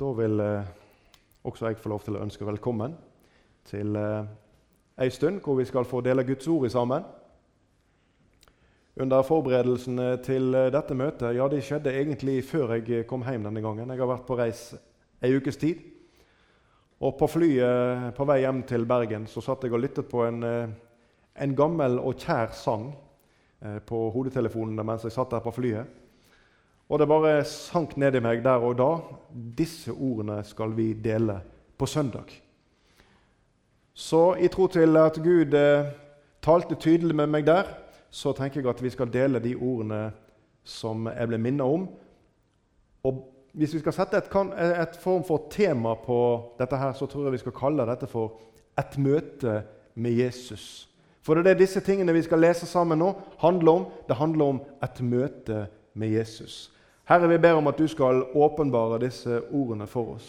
Da vil eh, også jeg få lov til å ønske velkommen til eh, ei stund hvor vi skal få dele Guds ord sammen. Under forberedelsene til eh, dette møtet ja, det skjedde egentlig før jeg kom hjem denne gangen. Jeg har vært på reis ei ukes tid. Og På flyet på vei hjem til Bergen så satt jeg og lyttet på en, eh, en gammel og kjær sang eh, på hodetelefonen mens jeg satt der på flyet. Og det bare sank ned i meg der og da. Disse ordene skal vi dele på søndag. Så i tro til at Gud eh, talte tydelig med meg der, så tenker jeg at vi skal dele de ordene som jeg ble minnet om. Og hvis vi skal sette et, et, form for tema på dette, her, så tror jeg vi skal kalle dette for 'et møte med Jesus'. For det er det disse tingene vi skal lese sammen nå, handler om. Det handler om et møte med Jesus. Herre, vi ber om at du skal åpenbare disse ordene for oss.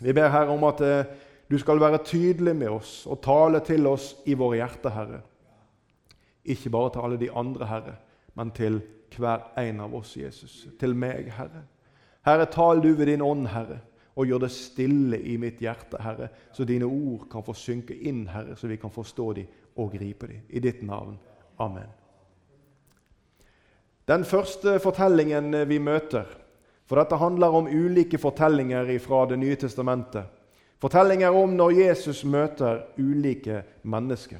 Vi ber Herre om at eh, du skal være tydelig med oss og tale til oss i våre hjerter, Herre. Ikke bare til alle de andre, Herre, men til hver en av oss, Jesus. Til meg, Herre. Herre, tal du ved din ånd, Herre, og gjør det stille i mitt hjerte, Herre, så dine ord kan få synke inn, Herre, så vi kan forstå dem og gripe dem. I ditt navn. Amen. Den første fortellingen vi møter For dette handler om ulike fortellinger fra Det nye testamentet. Fortellinger om når Jesus møter ulike mennesker.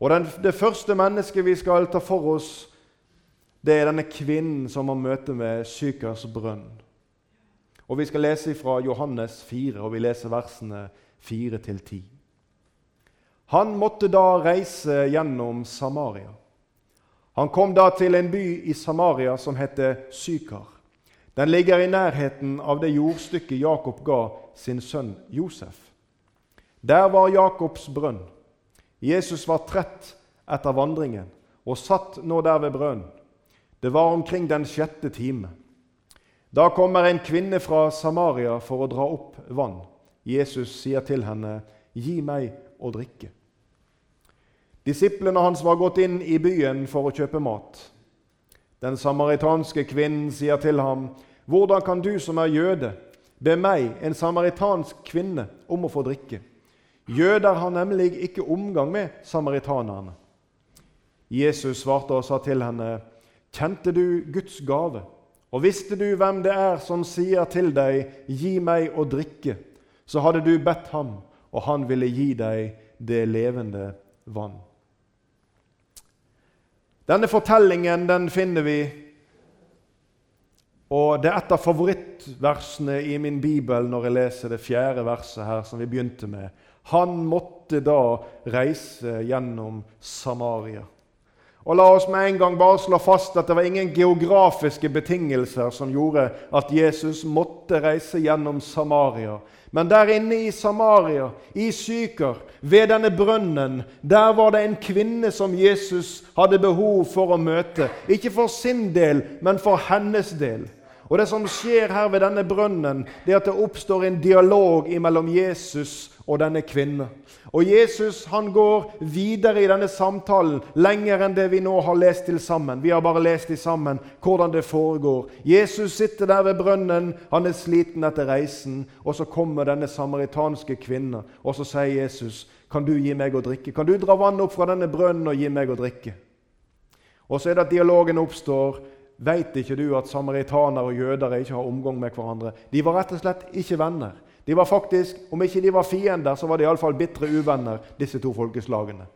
Og den, Det første mennesket vi skal ta for oss, det er denne kvinnen som har møte med Sykers brønn. Og Vi skal lese fra Johannes 4, og vi leser versene 4-10. Han måtte da reise gjennom Samaria. Han kom da til en by i Samaria som heter Sykar. Den ligger i nærheten av det jordstykket Jakob ga sin sønn Josef. Der var Jakobs brønn. Jesus var trett etter vandringen og satt nå der ved brønnen. Det var omkring den sjette time. Da kommer en kvinne fra Samaria for å dra opp vann. Jesus sier til henne, 'Gi meg å drikke.' Disiplene hans var gått inn i byen for å kjøpe mat. Den samaritanske kvinnen sier til ham, 'Hvordan kan du som er jøde, be meg, en samaritansk kvinne, om å få drikke?' Jøder har nemlig ikke omgang med samaritanerne. Jesus svarte og sa til henne, 'Kjente du Guds gave?' Og visste du hvem det er som sier til deg, 'Gi meg å drikke', så hadde du bedt ham, og han ville gi deg det levende vann. Denne fortellingen den finner vi og Det er et av favorittversene i min bibel når jeg leser det fjerde verset her, som vi begynte med. Han måtte da reise gjennom Samaria. Og La oss med en gang bare slå fast at det var ingen geografiske betingelser som gjorde at Jesus måtte reise gjennom Samaria. Men der inne i Samaria, i Syker, ved denne brønnen, der var det en kvinne som Jesus hadde behov for å møte. Ikke for sin del, men for hennes del. Og Det som skjer her ved denne brønnen, det er at det oppstår en dialog mellom Jesus og denne kvinnen. Og Jesus han går videre i denne samtalen lenger enn det vi nå har lest til sammen. Vi har bare lest til sammen hvordan det foregår. Jesus sitter der ved brønnen, han er sliten etter reisen. Og så kommer denne samaritanske kvinnen, og så sier Jesus, 'Kan du gi meg å drikke?' 'Kan du dra vann opp fra denne brønnen og gi meg å drikke?' Og så er det at dialogen oppstår. Veit ikke du at samaritanere og jøder ikke har omgang med hverandre? De var rett og slett ikke venner. De var faktisk, Om ikke de var fiender, så var de iallfall bitre uvenner, disse to folkeslagene.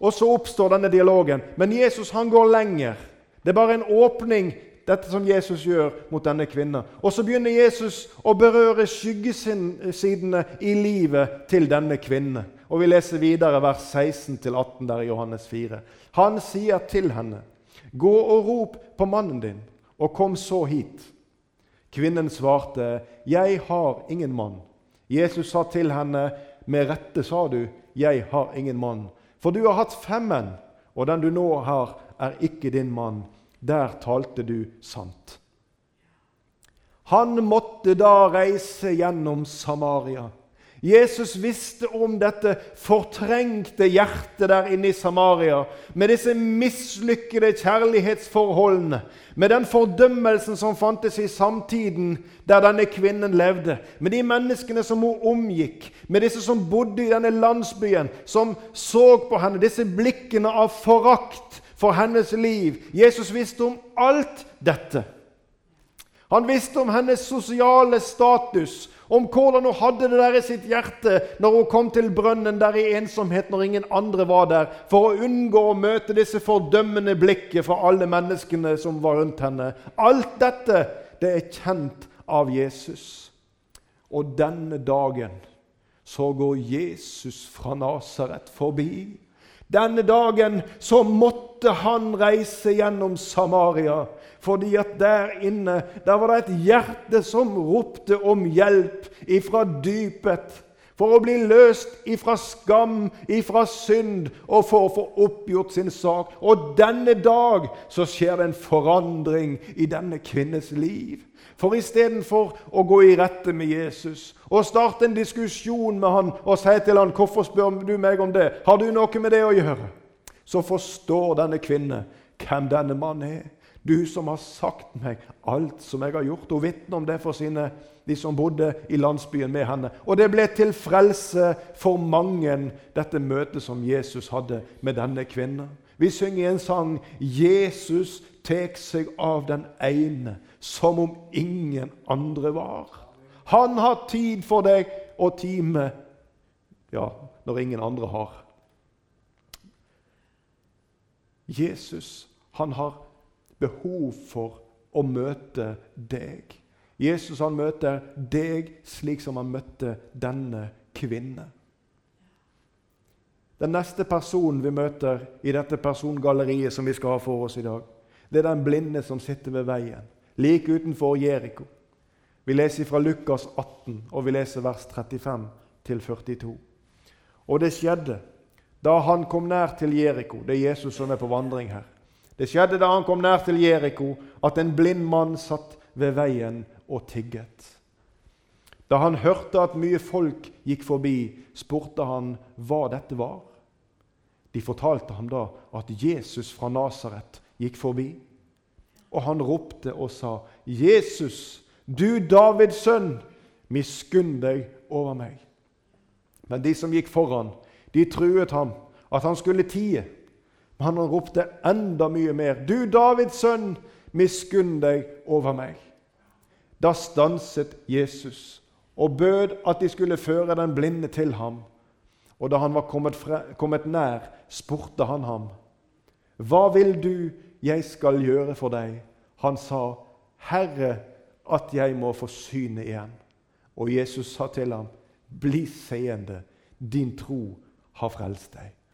Og Så oppstår denne dialogen. Men Jesus han går lenger. Det er bare en åpning, dette som Jesus gjør mot denne kvinnen. Og så begynner Jesus å berøre skyggesidene i livet til denne kvinnen. Og Vi leser videre vers 16-18 der i Johannes 4. Han sier til henne, 'Gå og rop på mannen din, og kom så hit.' Kvinnen svarte, 'Jeg har ingen mann.' Jesus sa til henne, 'Med rette sa du, 'Jeg har ingen mann.' For du har hatt fem menn, og den du nå har, er ikke din mann. Der talte du sant. Han måtte da reise gjennom Samaria, Jesus visste om dette fortrengte hjertet der inne i Samaria, med disse mislykkede kjærlighetsforholdene, med den fordømmelsen som fantes i samtiden der denne kvinnen levde, med de menneskene som hun omgikk, med disse som bodde i denne landsbyen, som så på henne, disse blikkene av forakt for hennes liv. Jesus visste om alt dette. Han visste om hennes sosiale status, om hvordan hun hadde det der i sitt hjerte når hun kom til brønnen der i ensomhet når ingen andre var der, for å unngå å møte disse fordømmende blikket fra alle menneskene som var rundt henne. Alt dette det er kjent av Jesus. Og denne dagen så går Jesus fra Nasaret forbi. Denne dagen så måtte han reise gjennom Samaria, fordi at der inne der var det et hjerte som ropte om hjelp ifra dypet. For å bli løst ifra skam, ifra synd, og for å få oppgjort sin sak. Og denne dag så skjer det en forandring i denne kvinnes liv. For istedenfor å gå i rette med Jesus og starte en diskusjon med han og si til han, 'Hvorfor spør du meg om det? Har du noe med det å gjøre?' Så forstår denne kvinne hvem denne mannen er. Du som har sagt meg alt som jeg har gjort. Hun vitner om det for sine, de som bodde i landsbyen med henne. Og det ble til frelse for mange, dette møtet som Jesus hadde med denne kvinnen. Vi synger en sang 'Jesus tek seg av den ene' som om ingen andre var. Han har tid for deg og time ja, når ingen andre har. Jesus han har behov for å møte deg. Jesus han møter deg slik som han møtte denne kvinne. Den neste personen vi møter i dette persongalleriet som vi skal ha for oss i dag, det er den blinde som sitter ved veien like utenfor Jeriko. Vi leser fra Lukas 18, og vi leser vers 35 42. Og det skjedde da han kom nær til Jeriko Det er Jesus som er på vandring her. Det skjedde da han kom nær til Jeriko, at en blind mann satt ved veien og tigget. Da han hørte at mye folk gikk forbi, spurte han hva dette var. De fortalte ham da at Jesus fra Nasaret gikk forbi. Og han ropte og sa, 'Jesus, du Davids sønn, miskunn deg over meg.' Men de som gikk foran, de truet ham at han skulle tie. Men han ropte enda mye mer, 'Du Davids sønn, miskunn deg over meg.' Da stanset Jesus og bød at de skulle føre den blinde til ham. Og da han var kommet, fre, kommet nær, spurte han ham, 'Hva vil du jeg skal gjøre for deg. Han sa, 'Herre, at jeg må få syne igjen.' Og Jesus sa til ham, 'Bli seende, din tro har frelst deg.'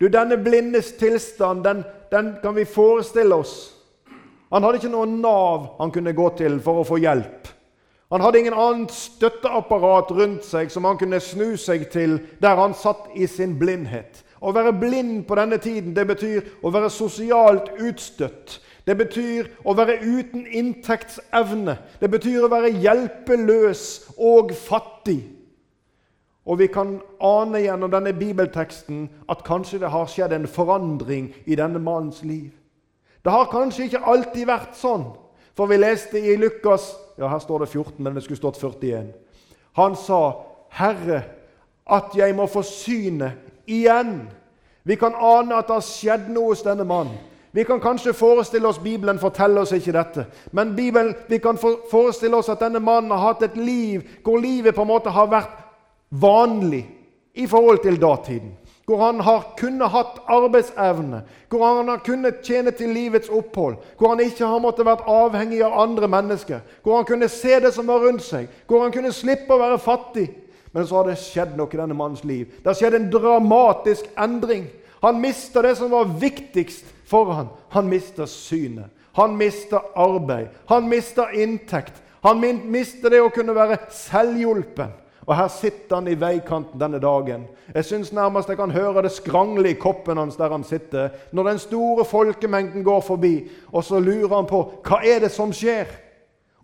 Du, Denne blindes tilstand den, den kan vi forestille oss. Han hadde ikke noe Nav han kunne gå til for å få hjelp. Han hadde ingen annet støtteapparat rundt seg som han kunne snu seg til der han satt i sin blindhet. Å være blind på denne tiden det betyr å være sosialt utstøtt. Det betyr å være uten inntektsevne. Det betyr å være hjelpeløs og fattig. Og vi kan ane gjennom denne bibelteksten at kanskje det har skjedd en forandring i denne mannens liv. Det har kanskje ikke alltid vært sånn. For vi leste i Lukas ja Her står det 14, men det skulle stått 41. Han sa, 'Herre, at jeg må få synet igjen. Vi kan ane at det har skjedd noe hos denne mannen. Vi kan kanskje forestille oss Bibelen forteller oss ikke dette. Men Bibelen, vi kan forestille oss at denne mannen har hatt et liv hvor livet på en måte har vært vanlig i forhold til datiden. Hvor han har kunnet hatt arbeidsevne, hvor han har kunnet tjene til livets opphold. Hvor han ikke har måttet vært avhengig av andre mennesker. Hvor han kunne se det som var rundt seg. Hvor han kunne slippe å være fattig. Men så har det skjedd noe i denne mannens liv. Det har skjedd en dramatisk endring. Han mista det som var viktigst for ham. Han mista synet. Han mista arbeid. Han mista inntekt. Han mista det å kunne være selvhjulpen. Og her sitter han i veikanten denne dagen. Jeg syns nærmest jeg kan høre det skrangle i koppen hans der han sitter, når den store folkemengden går forbi. Og så lurer han på hva er det som skjer.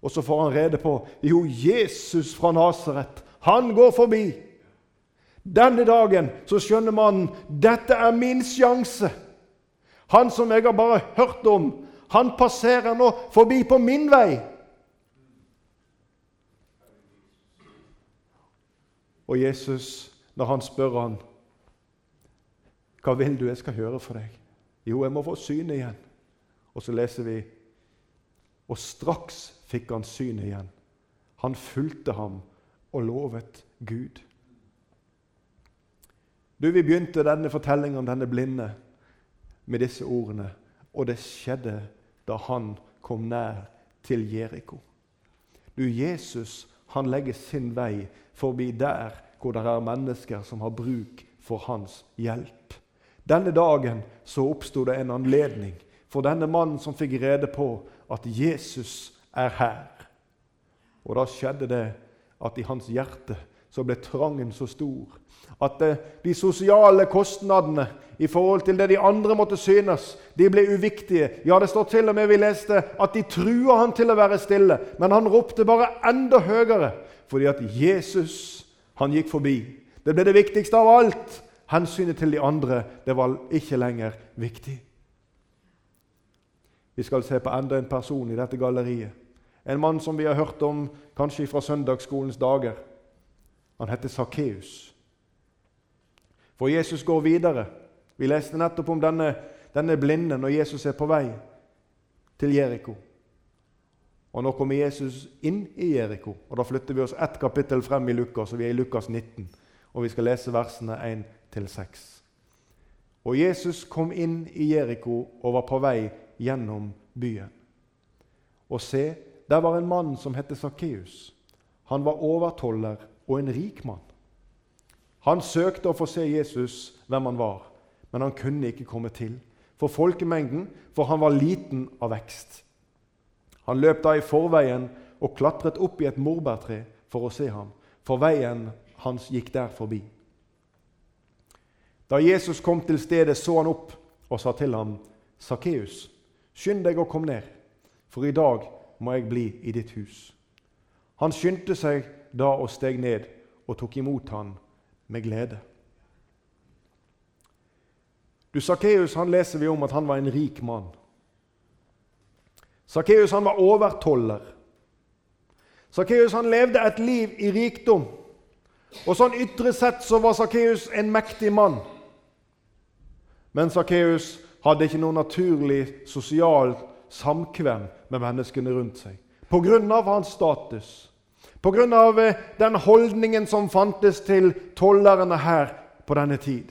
Og så får han rede på jo, Jesus fra Nasaret, han går forbi. Denne dagen så skjønner mannen dette er min sjanse. Han som jeg har bare hørt om, han passerer nå forbi på min vei. Og Jesus, når han spør han, 'Hva vil du jeg skal høre for deg?' 'Jo, jeg må få synet igjen.' Og så leser vi Og straks fikk han synet igjen. Han fulgte ham og lovet Gud. Du, Vi begynte denne fortellingen denne blinde med disse ordene. Og det skjedde da han kom nær til Jeriko. Du, Jesus han legger sin vei forbi der hvor det er mennesker som har bruk for hans hjelp. Denne dagen så oppsto det en anledning for denne mannen som fikk rede på at Jesus er her. Og da skjedde det at i hans hjerte så ble trangen så stor at eh, de sosiale kostnadene i forhold til det de andre måtte synes, de ble uviktige. Ja, det står til og med vi leste at de trua han til å være stille, men han ropte bare enda høyere fordi at Jesus han gikk forbi. Det ble det viktigste av alt. Hensynet til de andre det var ikke lenger viktig. Vi skal se på enda en person i dette galleriet. En mann som vi har hørt om kanskje fra søndagsskolens dager. Han heter Sakkeus. For Jesus går videre. Vi leste nettopp om denne, denne blinde når Jesus er på vei til Jeriko. Og Nå kommer Jesus inn i Jeriko, og da flytter vi oss ett kapittel frem i Lukas. og Vi er i Lukas 19, og vi skal lese versene 1-6. Og Jesus kom inn i Jeriko og var på vei gjennom byen. Og se, der var en mann som het Sakkeus. Han var overtoller og en rik mann. Han søkte å få se Jesus, hvem han var, men han kunne ikke komme til for folkemengden, for han var liten av vekst. Han løp da i forveien og klatret opp i et morbærtre for å se ham, for veien hans gikk der forbi. Da Jesus kom til stedet, så han opp og sa til ham, 'Sakkeus, skynd deg å komme ned, for i dag må jeg bli i ditt hus.' Han skyndte seg da og steg ned og tok imot han med glede. Du, Sakkeus leser vi om at han var en rik mann. Sakkeus var overtoller. Sakkeus levde et liv i rikdom. Og sånn ytre sett så var Sakkeus en mektig mann. Men Sakkeus hadde ikke noe naturlig sosialt samkvem med menneskene rundt seg. Pga. hans status, pga. Eh, den holdningen som fantes til tollerne her på denne tid.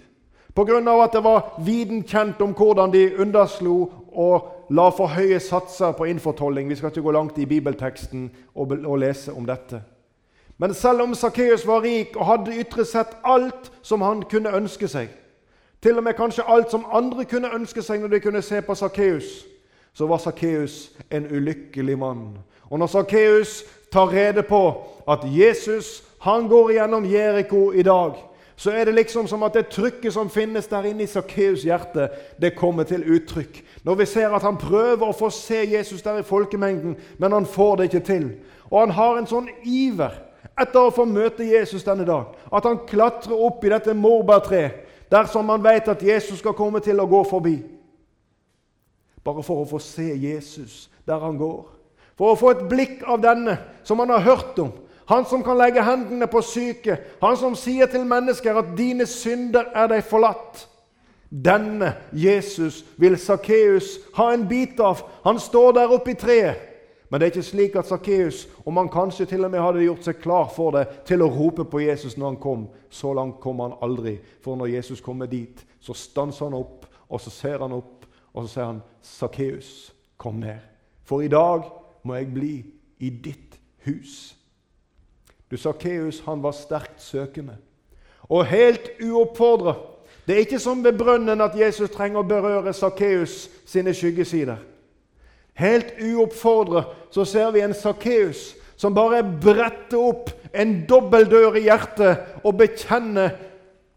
Pga. at det var viden kjent om hvordan de underslo og la for høye satser på innfortolling. Vi skal ikke gå langt i bibelteksten og, lese om dette. Men selv om Sakkeus var rik og hadde ytre sett alt som han kunne ønske seg, til og med kanskje alt som andre kunne ønske seg når de kunne se på Sakkeus, så var Sakkeus en ulykkelig mann. Og når Sakkeus tar rede på at Jesus han går gjennom Jeriko i dag, så er det liksom som at det trykket som finnes der inne i Sakkeus hjerte, det kommer til uttrykk. Når vi ser at han prøver å få se Jesus der i folkemengden, men han får det ikke til. Og han har en sånn iver etter å få møte Jesus denne dag at han klatrer opp i dette morbærtreet dersom han vet at Jesus skal komme til å gå forbi. Bare for å få se Jesus der han går. For å få et blikk av denne som han har hørt om. Han som kan legge hendene på syke. Han som sier til mennesker at 'dine synder er deg forlatt'. Denne Jesus vil Sakkeus ha en bit av. Han står der oppe i treet. Men det er ikke slik at Sakkeus, om han kanskje til og med hadde gjort seg klar for det, til å rope på Jesus når han kom, så langt kom han aldri. For når Jesus kommer dit, så stanser han opp, og så ser han opp, og så sier han, 'Sakkeus, kom ned.' For i dag må jeg bli i ditt hus. Du, Sakkeus, han var sterkt søkende. Og helt uoppfordra. Det er ikke som ved brønnen at Jesus trenger å berøre Sakkeus sine skyggesider. Helt uoppfordra så ser vi en Sakkeus som bare bretter opp en dobbeltdør i hjertet og bekjenner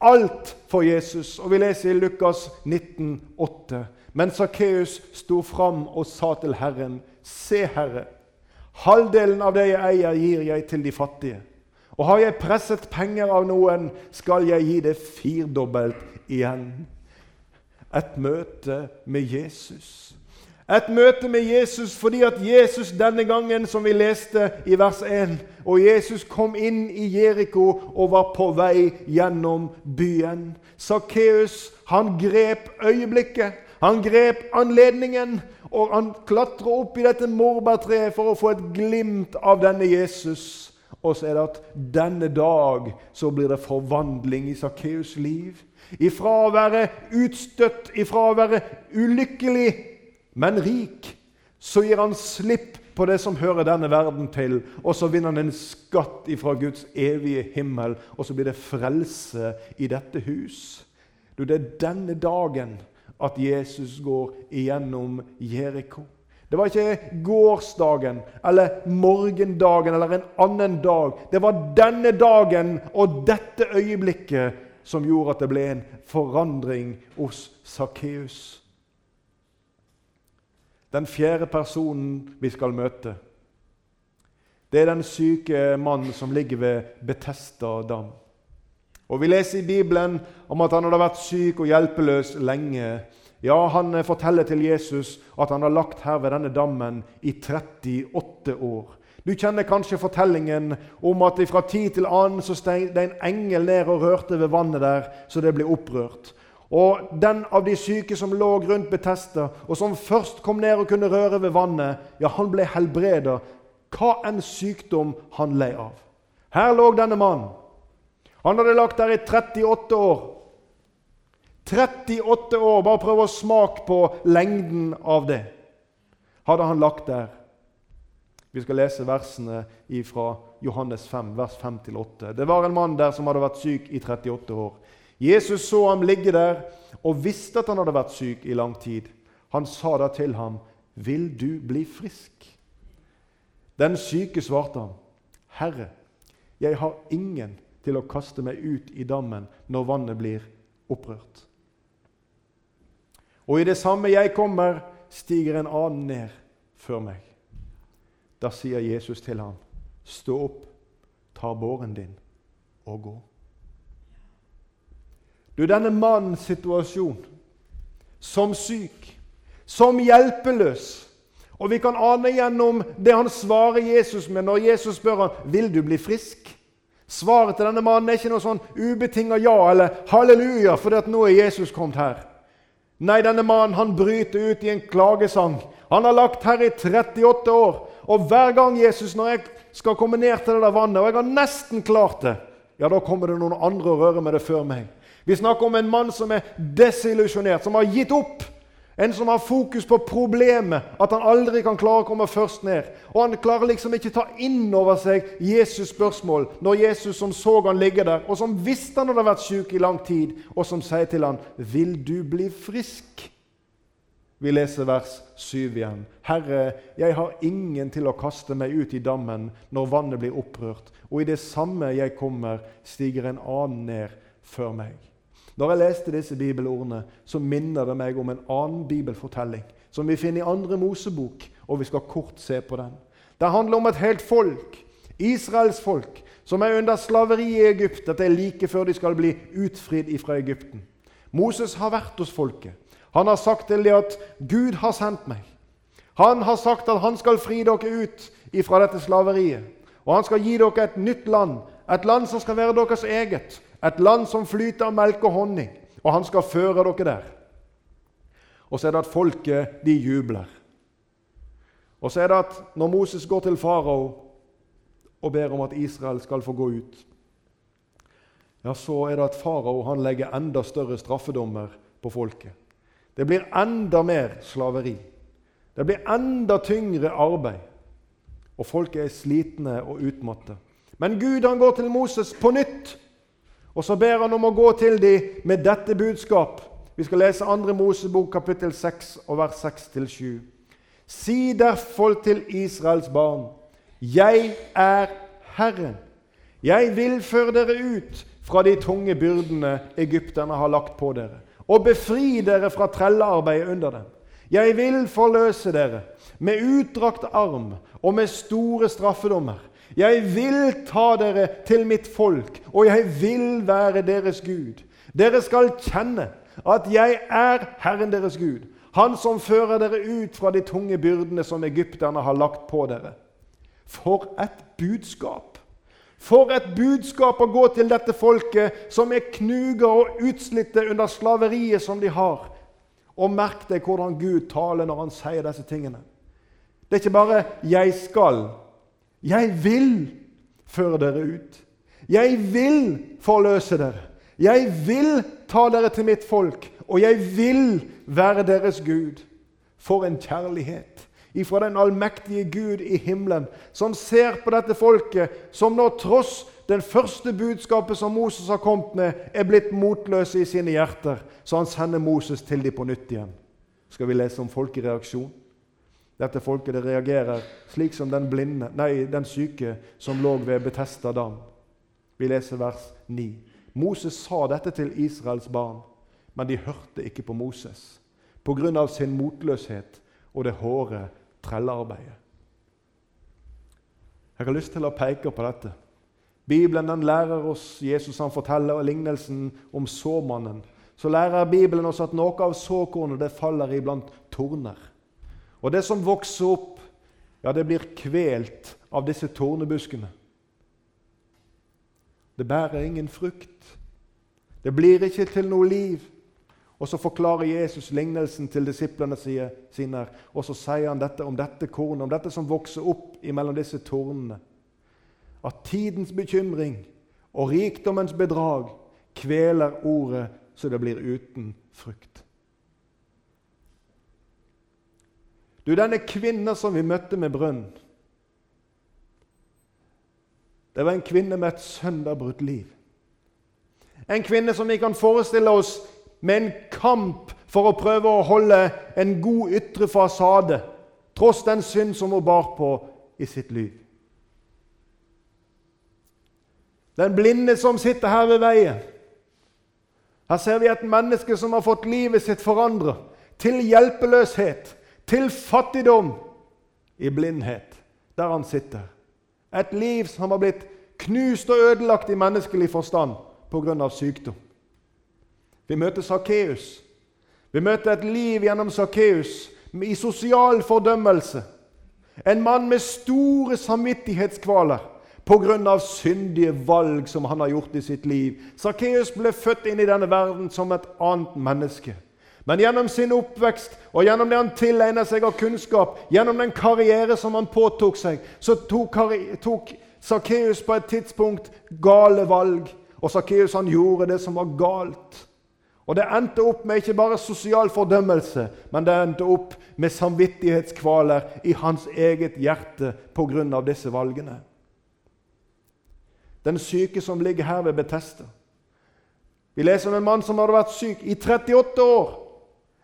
alt for Jesus. Og Vi leser i Lukas 19, 8. Men Sakkeus sto fram og sa til Herren, Se, Herre, Halvdelen av det jeg eier, gir jeg til de fattige. Og har jeg presset penger av noen, skal jeg gi det firdobbelt igjen. Et møte med Jesus. Et møte med Jesus fordi at Jesus denne gangen, som vi leste i vers 1 Og Jesus kom inn i Jeriko og var på vei gjennom byen. Sakkeus, han grep øyeblikket. Han grep anledningen, og han klatra opp i dette morbærtreet for å få et glimt av denne Jesus. Og så er det at denne dag så blir det forvandling i Sakkeus' liv. Ifra å være utstøtt, ifra å være ulykkelig, men rik, så gir han slipp på det som hører denne verden til, og så vinner han en skatt ifra Guds evige himmel, og så blir det frelse i dette hus. Du, Det er denne dagen at Jesus går igjennom Jeriko. Det var ikke gårsdagen eller morgendagen eller en annen dag. Det var denne dagen og dette øyeblikket som gjorde at det ble en forandring hos Sakkeus. Den fjerde personen vi skal møte, det er den syke mannen som ligger ved Betesta dam. Og Vi leser i Bibelen om at han hadde vært syk og hjelpeløs lenge. Ja, Han eh, forteller til Jesus at han har lagt her ved denne dammen i 38 år. Du kjenner kanskje fortellingen om at fra tid til annen så steg det en engel ned og rørte ved vannet der, så det ble opprørt. Og Den av de syke som lå rundt Betesta, og som først kom ned og kunne røre ved vannet, ja, han ble helbreda, hva enn sykdom han lei av. Her lå denne mannen. Han hadde lagt der i 38 år. 38 år. Bare prøv å smake på lengden av det. Hadde han lagt der. Vi skal lese versene fra Johannes 5, vers 5-8. Det var en mann der som hadde vært syk i 38 år. Jesus så ham ligge der og visste at han hadde vært syk i lang tid. Han sa da til ham, 'Vil du bli frisk?' Den syke svarte ham, 'Herre, jeg har ingen til å kaste meg ut i dammen når vannet blir opprørt.' Og i det samme jeg kommer, stiger en annen ned før meg. Da sier Jesus til ham, stå opp, ta båren din og gå. Du, denne mannens situasjon, som syk, som hjelpeløs Og vi kan ane gjennom det han svarer Jesus med når Jesus spør ham, vil du bli frisk. Svaret til denne mannen er ikke noe sånn ubetinga ja eller halleluja fordi at nå er Jesus kommet her. Nei, denne mannen han bryter ut i en klagesang. Han har lagt her i 38 år. Og hver gang Jesus, når jeg skal komme ned til det der vannet, og jeg har nesten klart det, ja, da kommer det noen andre og rører med det før meg. Vi snakker om en mann som er desillusjonert, som har gitt opp. En som har fokus på problemet, at han aldri kan klare å komme først ned. Og Han klarer liksom ikke ta inn over seg Jesus' spørsmål når Jesus som så han ligge der, og som visste han hadde vært syk i lang tid, og som sier til han, 'Vil du bli frisk?' Vi leser vers 7 igjen. Herre, jeg har ingen til å kaste meg ut i dammen når vannet blir opprørt, og i det samme jeg kommer, stiger en annen ned før meg. Når jeg leste disse bibelordene, så minner det meg om en annen bibelfortelling som vi finner i andre Mosebok, og vi skal kort se på den. Det handler om et helt folk, Israels folk, som er under slaveri i Egypt. Dette er like før de skal bli utfridd fra Egypten. Moses har vært hos folket. Han har sagt til dem at 'Gud har sendt meg'. Han har sagt at han skal fri dere ut ifra dette slaveriet. Og han skal gi dere et nytt land, et land som skal være deres eget. Et land som flyter av melk og honning. Og han skal føre dere der. Og så er det at folket, de jubler. Og så er det at når Moses går til farao og ber om at Israel skal få gå ut, ja, så er det at farao legger enda større straffedommer på folket. Det blir enda mer slaveri. Det blir enda tyngre arbeid. Og folket er slitne og utmatte. Men Gud han går til Moses på nytt og så ber han om å gå til dem med dette budskap. Vi skal lese 2. Mosebok kapittel 6 og vers 6-7. Si derfor til Israels barn, jeg er Herren. Jeg vil føre dere ut fra de tunge byrdene egypterne har lagt på dere, og befri dere fra trellearbeidet under dem. Jeg vil forløse dere. med utdrakt arm og med store straffedommer. Jeg vil ta dere til mitt folk, og jeg vil være deres Gud. Dere skal kjenne at jeg er Herren deres Gud, Han som fører dere ut fra de tunge byrdene som egypterne har lagt på dere. For et budskap! For et budskap å gå til dette folket som er knuga og utslitte under slaveriet som de har. Og merk deg hvordan Gud taler når han sier disse tingene. Det er ikke bare 'jeg skal'. Jeg vil føre dere ut. Jeg vil forløse dere. Jeg vil ta dere til mitt folk, og jeg vil være deres Gud. For en kjærlighet ifra den allmektige Gud i himmelen, som ser på dette folket, som nå tross den første budskapet som Moses har kommet med, er blitt motløse i sine hjerter, så han sender Moses til dem på nytt igjen. Skal vi lese om folkereaksjon? Dette folket det reagerer slik som den, blinde, nei, den syke som lå ved Betesta dam. Vi leser vers 9. Moses sa dette til Israels barn, men de hørte ikke på Moses av sin motløshet og det hårde trellearbeidet. Jeg har lyst til å peke på dette. Bibelen den lærer oss Jesus han forteller lignelsen om såmannen. Så lærer Bibelen oss at noe av såkornet det faller iblant torner. Og det som vokser opp, ja, det blir kvelt av disse tornebuskene. Det bærer ingen frukt. Det blir ikke til noe liv. Og Så forklarer Jesus lignelsen til disiplene sine, og så sier han dette om dette kornet, om dette som vokser opp mellom disse tornene. At tidens bekymring og rikdommens bedrag kveler ordet så det blir uten frukt. Du, denne kvinnen som vi møtte med brønn Det var en kvinne med et sønderbrutt liv. En kvinne som vi kan forestille oss med en kamp for å prøve å holde en god ytre fasade, tross den synd som hun bar på i sitt liv. Den blinde som sitter her ved veien. Her ser vi et menneske som har fått livet sitt forandra til hjelpeløshet, til fattigdom, i blindhet, der han sitter. Et liv som har blitt knust og ødelagt i menneskelig forstand pga. sykdom. Vi møter Sakkeus. Vi møter et liv gjennom Sakkeus i sosial fordømmelse. En mann med store samvittighetskvaler pga. syndige valg som han har gjort i sitt liv. Sakkeus ble født inn i denne verden som et annet menneske. Men gjennom sin oppvekst og gjennom det han tilegnet seg av kunnskap, gjennom den karriere som han påtok seg, så tok, tok Sakkeus på et tidspunkt gale valg. Og Sakkeus gjorde det som var galt. Og det endte opp med ikke bare sosial fordømmelse, men det endte opp med samvittighetskvaler i hans eget hjerte pga. disse valgene. Den syke som ligger her ved Betesta. Vi leser om en mann som hadde vært syk i 38 år.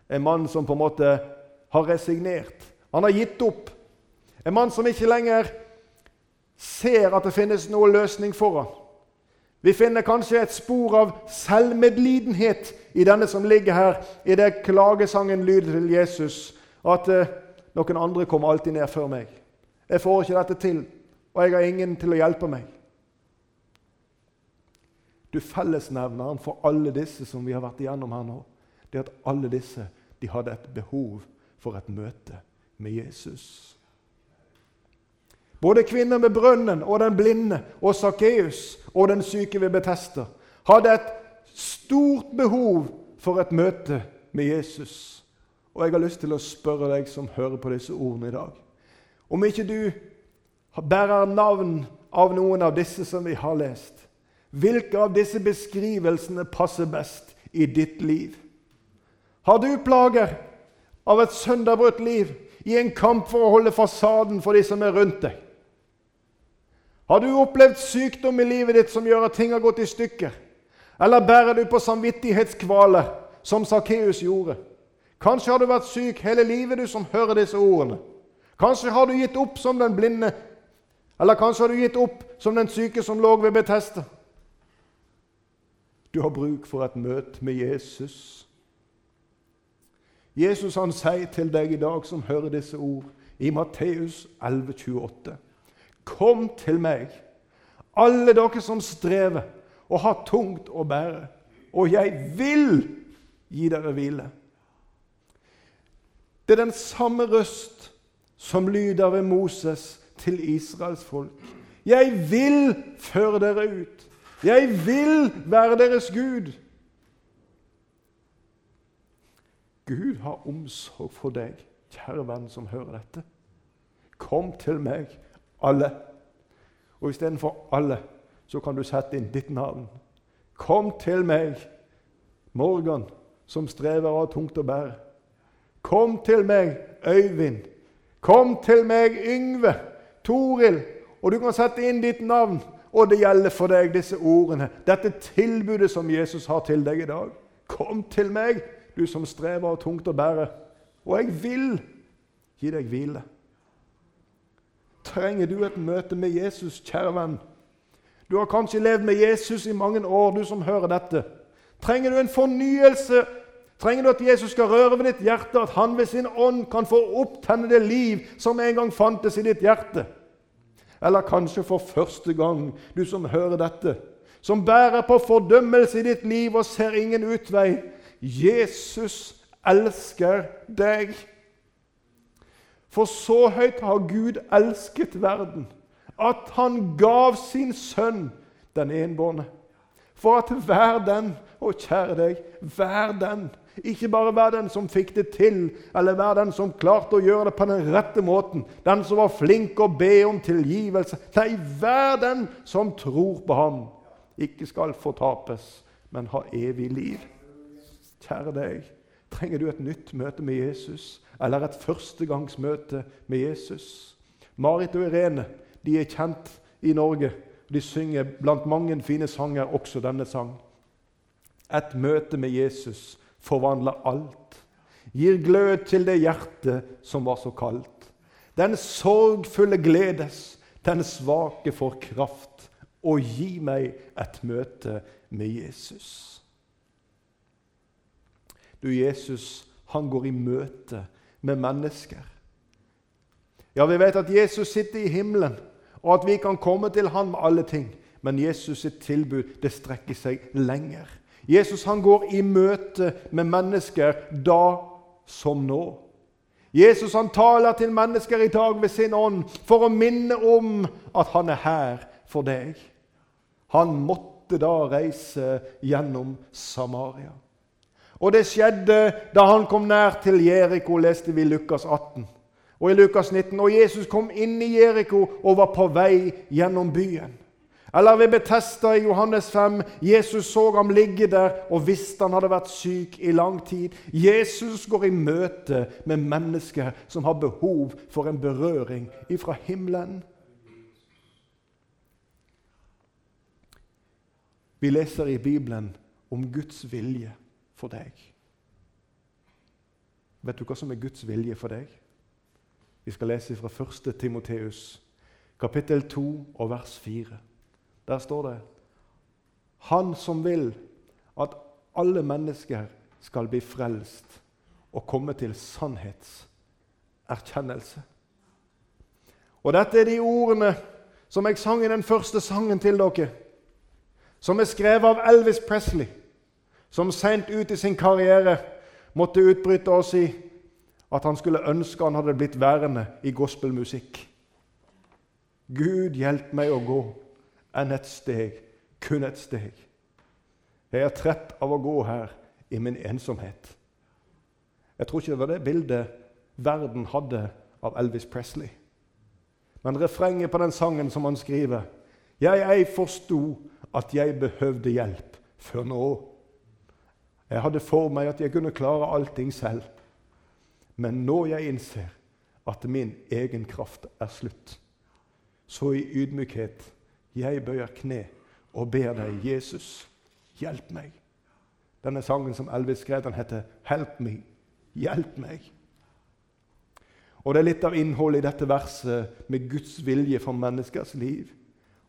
En mann som på en måte har resignert. Han har gitt opp. En mann som ikke lenger ser at det finnes noen løsning for ham. Vi finner kanskje et spor av selvmedlidenhet i denne som ligger her, i det klagesangen lyder til Jesus, at eh, noen andre kommer alltid ned før meg. Jeg får ikke dette til, og jeg har ingen til å hjelpe meg. Du Fellesnevneren for alle disse som vi har vært igjennom her nå, det er at alle disse de hadde et behov for et møte med Jesus. Både kvinnen med brønnen og den blinde og Sakkeus og den syke ved Betester hadde et stort behov for et møte med Jesus. Og jeg har lyst til å spørre deg som hører på disse ordene i dag, om ikke du bærer navn av noen av disse som vi har lest. Hvilke av disse beskrivelsene passer best i ditt liv? Har du plager av et sønderbrutt liv i en kamp for å holde fasaden for de som er rundt deg? Har du opplevd sykdom i livet ditt som gjør at ting har gått i stykker? Eller bærer du på samvittighetskvaler, som Sakkeus gjorde? Kanskje har du vært syk hele livet, du som hører disse ordene. Kanskje har du gitt opp som den blinde, eller kanskje har du gitt opp som den syke som lå ved Betesta. Du har bruk for et møte med Jesus. Jesus han sier til deg i dag som hører disse ord, i Matteus 11,28. Kom til meg, alle dere som strever og har tungt å bære, og jeg vil gi dere hvile. Det er den samme røst som lyder ved Moses til Israels folk. Jeg vil føre dere ut. Jeg vil være deres Gud. Gud har omsorg for deg, kjære venn som hører dette. Kom til meg, alle. Og istedenfor alle, så kan du sette inn ditt navn. Kom til meg, Morgan, som strever av tungt å bære. Kom til meg, Øyvind. Kom til meg, Yngve, Toril. Og du kan sette inn ditt navn, og det gjelder for deg, disse ordene. Dette tilbudet som Jesus har til deg i dag. Kom til meg, du som strever av tungt å bære. Og jeg vil gi deg hvile. Trenger du et møte med Jesus, kjære venn? Du har kanskje levd med Jesus i mange år, du som hører dette. Trenger du en fornyelse? Trenger du at Jesus skal røre ved ditt hjerte, at han ved sin ånd kan få opptenne det liv som en gang fantes i ditt hjerte? Eller kanskje for første gang, du som hører dette, som bærer på fordømmelse i ditt liv og ser ingen utvei. Jesus elsker deg. For så høyt har Gud elsket verden, at han gav sin sønn, den enbårne, for at hver den, og kjære deg, hver den ikke bare vær den som fikk det til, eller vær den som klarte å gjøre det på den rette måten, den som var flink å be om tilgivelse. Nei, vær den som tror på ham, ikke skal fortapes, men ha evig liv. Kjære deg, trenger du et nytt møte med Jesus, eller et førstegangsmøte med Jesus? Marit og Irene de er kjent i Norge. De synger blant mange fine sanger også denne sang. Et møte med Jesus forvandler alt. Gir glød til det hjertet som var så kaldt. Den sorgfulle gledes, den svake får kraft. Og gi meg et møte med Jesus. Du, Jesus, han går i møte med mennesker. Ja, vi vet at Jesus sitter i himmelen, og at vi kan komme til han med alle ting. Men Jesus' sitt tilbud det strekker seg lenger. Jesus han går i møte med mennesker da som nå. Jesus han taler til mennesker i dag ved sin ånd for å minne om at han er her for deg. Han måtte da reise gjennom Samaria. Og det skjedde da han kom nær til Jeriko, leste vi Lukas 18. Og i Lukas 19, og Jesus kom inn i Jeriko og var på vei gjennom byen. Eller ved Betesta i Johannes 5. Jesus så ham ligge der og visste han hadde vært syk i lang tid. Jesus går i møte med mennesker som har behov for en berøring ifra himmelen. Vi leser i Bibelen om Guds vilje for deg. Vet du hva som er Guds vilje for deg? Vi skal lese fra 1. Timoteus, kapittel 2 og vers 4. Der står det Han som vil at alle mennesker skal bli frelst og komme til sannhetserkjennelse. Og dette er de ordene som jeg sang i den første sangen til dere, som er skrevet av Elvis Presley, som sent ut i sin karriere måtte utbryte og si at han skulle ønske han hadde blitt værende i gospelmusikk. Gud, hjelp meg å gå enn et steg, kun et steg. Jeg er trett av å gå her i min ensomhet. Jeg tror ikke det var det bildet verden hadde av Elvis Presley. Men refrenget på den sangen som han skriver Jeg ei forsto at jeg behøvde hjelp før nå. Jeg hadde for meg at jeg kunne klare allting selv. Men nå jeg innser at min egen kraft er slutt, så i ydmykhet jeg bøyer kne og ber deg, Jesus, hjelp meg. Denne sangen som Elvis skrev, den heter 'Help Me'. Hjelp meg. Og Det er litt av innholdet i dette verset med Guds vilje for menneskers liv.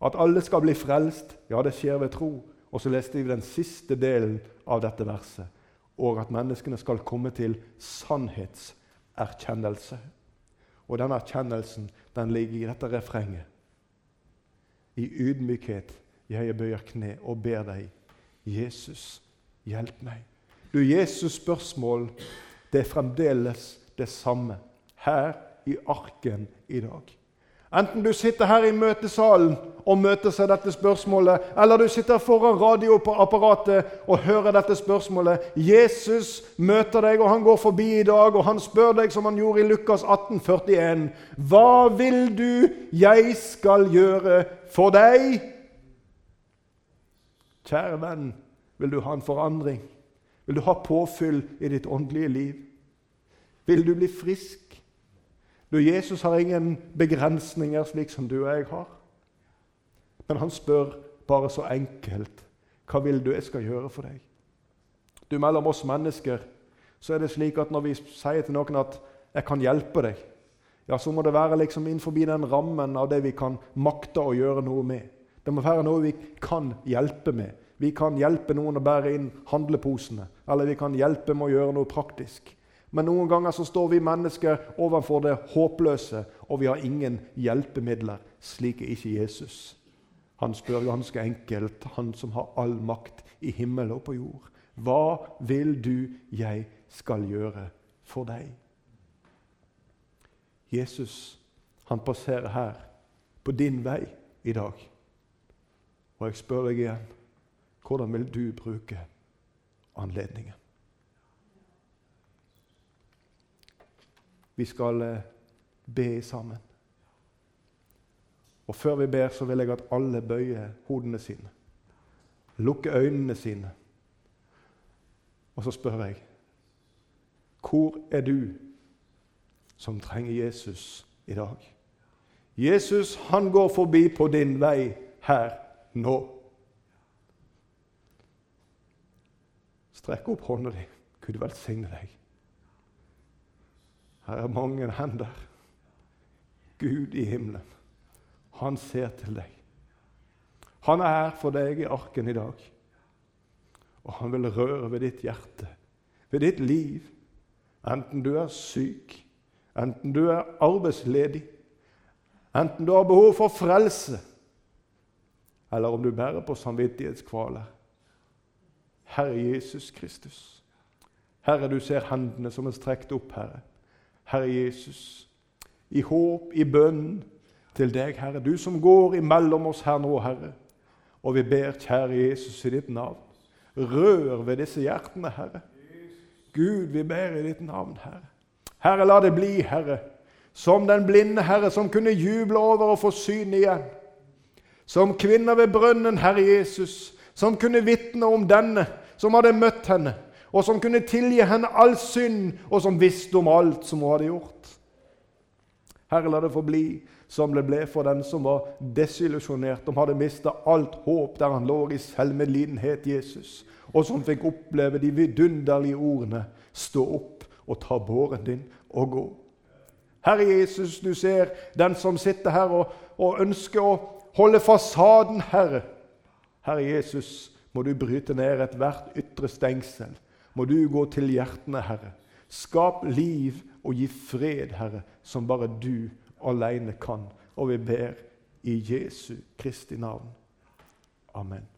At alle skal bli frelst, ja, det skjer ved tro. Og så leste vi den siste delen av dette verset. Og at menneskene skal komme til sannhetserkjennelse. Og denne erkjennelsen den ligger i dette refrenget. I ydmykhet jeg bøyer kne og ber deg, Jesus, hjelp meg. Du, Jesus' spørsmål det er fremdeles det samme her i arken i dag. Enten du sitter her i møtesalen og møter seg dette spørsmålet, eller du sitter foran radioapparatet og hører dette spørsmålet. Jesus møter deg, og han går forbi i dag, og han spør deg som han gjorde i Lukas 18, 41. Hva vil du jeg skal gjøre for deg? Kjære venn, vil du ha en forandring? Vil du ha påfyll i ditt åndelige liv? Vil du bli frisk? Du, Jesus har ingen begrensninger slik som du og jeg har. Men han spør bare så enkelt hva vil du jeg skal gjøre for deg? Du, Mellom oss mennesker så er det slik at når vi sier til noen at 'jeg kan hjelpe deg', ja, så må det være liksom innenfor den rammen av det vi kan makte å gjøre noe med. Det må være noe vi kan hjelpe med. Vi kan hjelpe noen å bære inn handleposene, eller vi kan hjelpe med å gjøre noe praktisk. Men noen ganger så står vi mennesker overfor det håpløse, og vi har ingen hjelpemidler. Slik er ikke Jesus. Han spør ganske enkelt, han som har all makt i himmel og på jord. Hva vil du jeg skal gjøre for deg? Jesus, han passerer her, på din vei i dag. Og jeg spør deg igjen, hvordan vil du bruke anledningen? Vi skal eh, be sammen. Og Før vi ber, så vil jeg at alle bøyer hodene sine, lukker øynene sine. Og så spør jeg Hvor er du som trenger Jesus i dag? Jesus han går forbi på din vei her nå. Strekk opp hånda di. Gud velsigne deg. Her er mange hender. Gud i himmelen, han ser til deg. Han er her for deg i arken i dag. Og han vil røre ved ditt hjerte, ved ditt liv. Enten du er syk, enten du er arbeidsledig, enten du har behov for frelse, eller om du bærer på samvittighetskvaler. Herre Jesus Kristus. Herre, du ser hendene som er strekt opp, Herre. Herre Jesus, i håp, i bønn til deg, Herre, du som går imellom oss her nå, Herre. Og vi ber, kjære Jesus, i ditt navn, rør ved disse hjertene, Herre. Gud, vi ber i ditt navn, Herre. Herre, la det bli, Herre, som den blinde Herre som kunne juble over å få syn igjen. Som kvinner ved brønnen, Herre Jesus, som kunne vitne om denne som hadde møtt henne og som kunne tilgi henne all synd, og som visste om alt som hun hadde gjort. Herre, la det få bli som det ble for den som var desillusjonert, som hadde mista alt håp der han lå i selvmedlidenhet, Jesus, og som fikk oppleve de vidunderlige ordene 'Stå opp og ta båren din og gå'. Herre Jesus, du ser den som sitter her og, og ønsker å holde fasaden, Herre. Herre Jesus, må du bryte ned ethvert ytre stengsel må du gå til hjertene, Herre. Skap liv og gi fred, Herre, som bare du alene kan. Og vi ber i Jesu Kristi navn. Amen.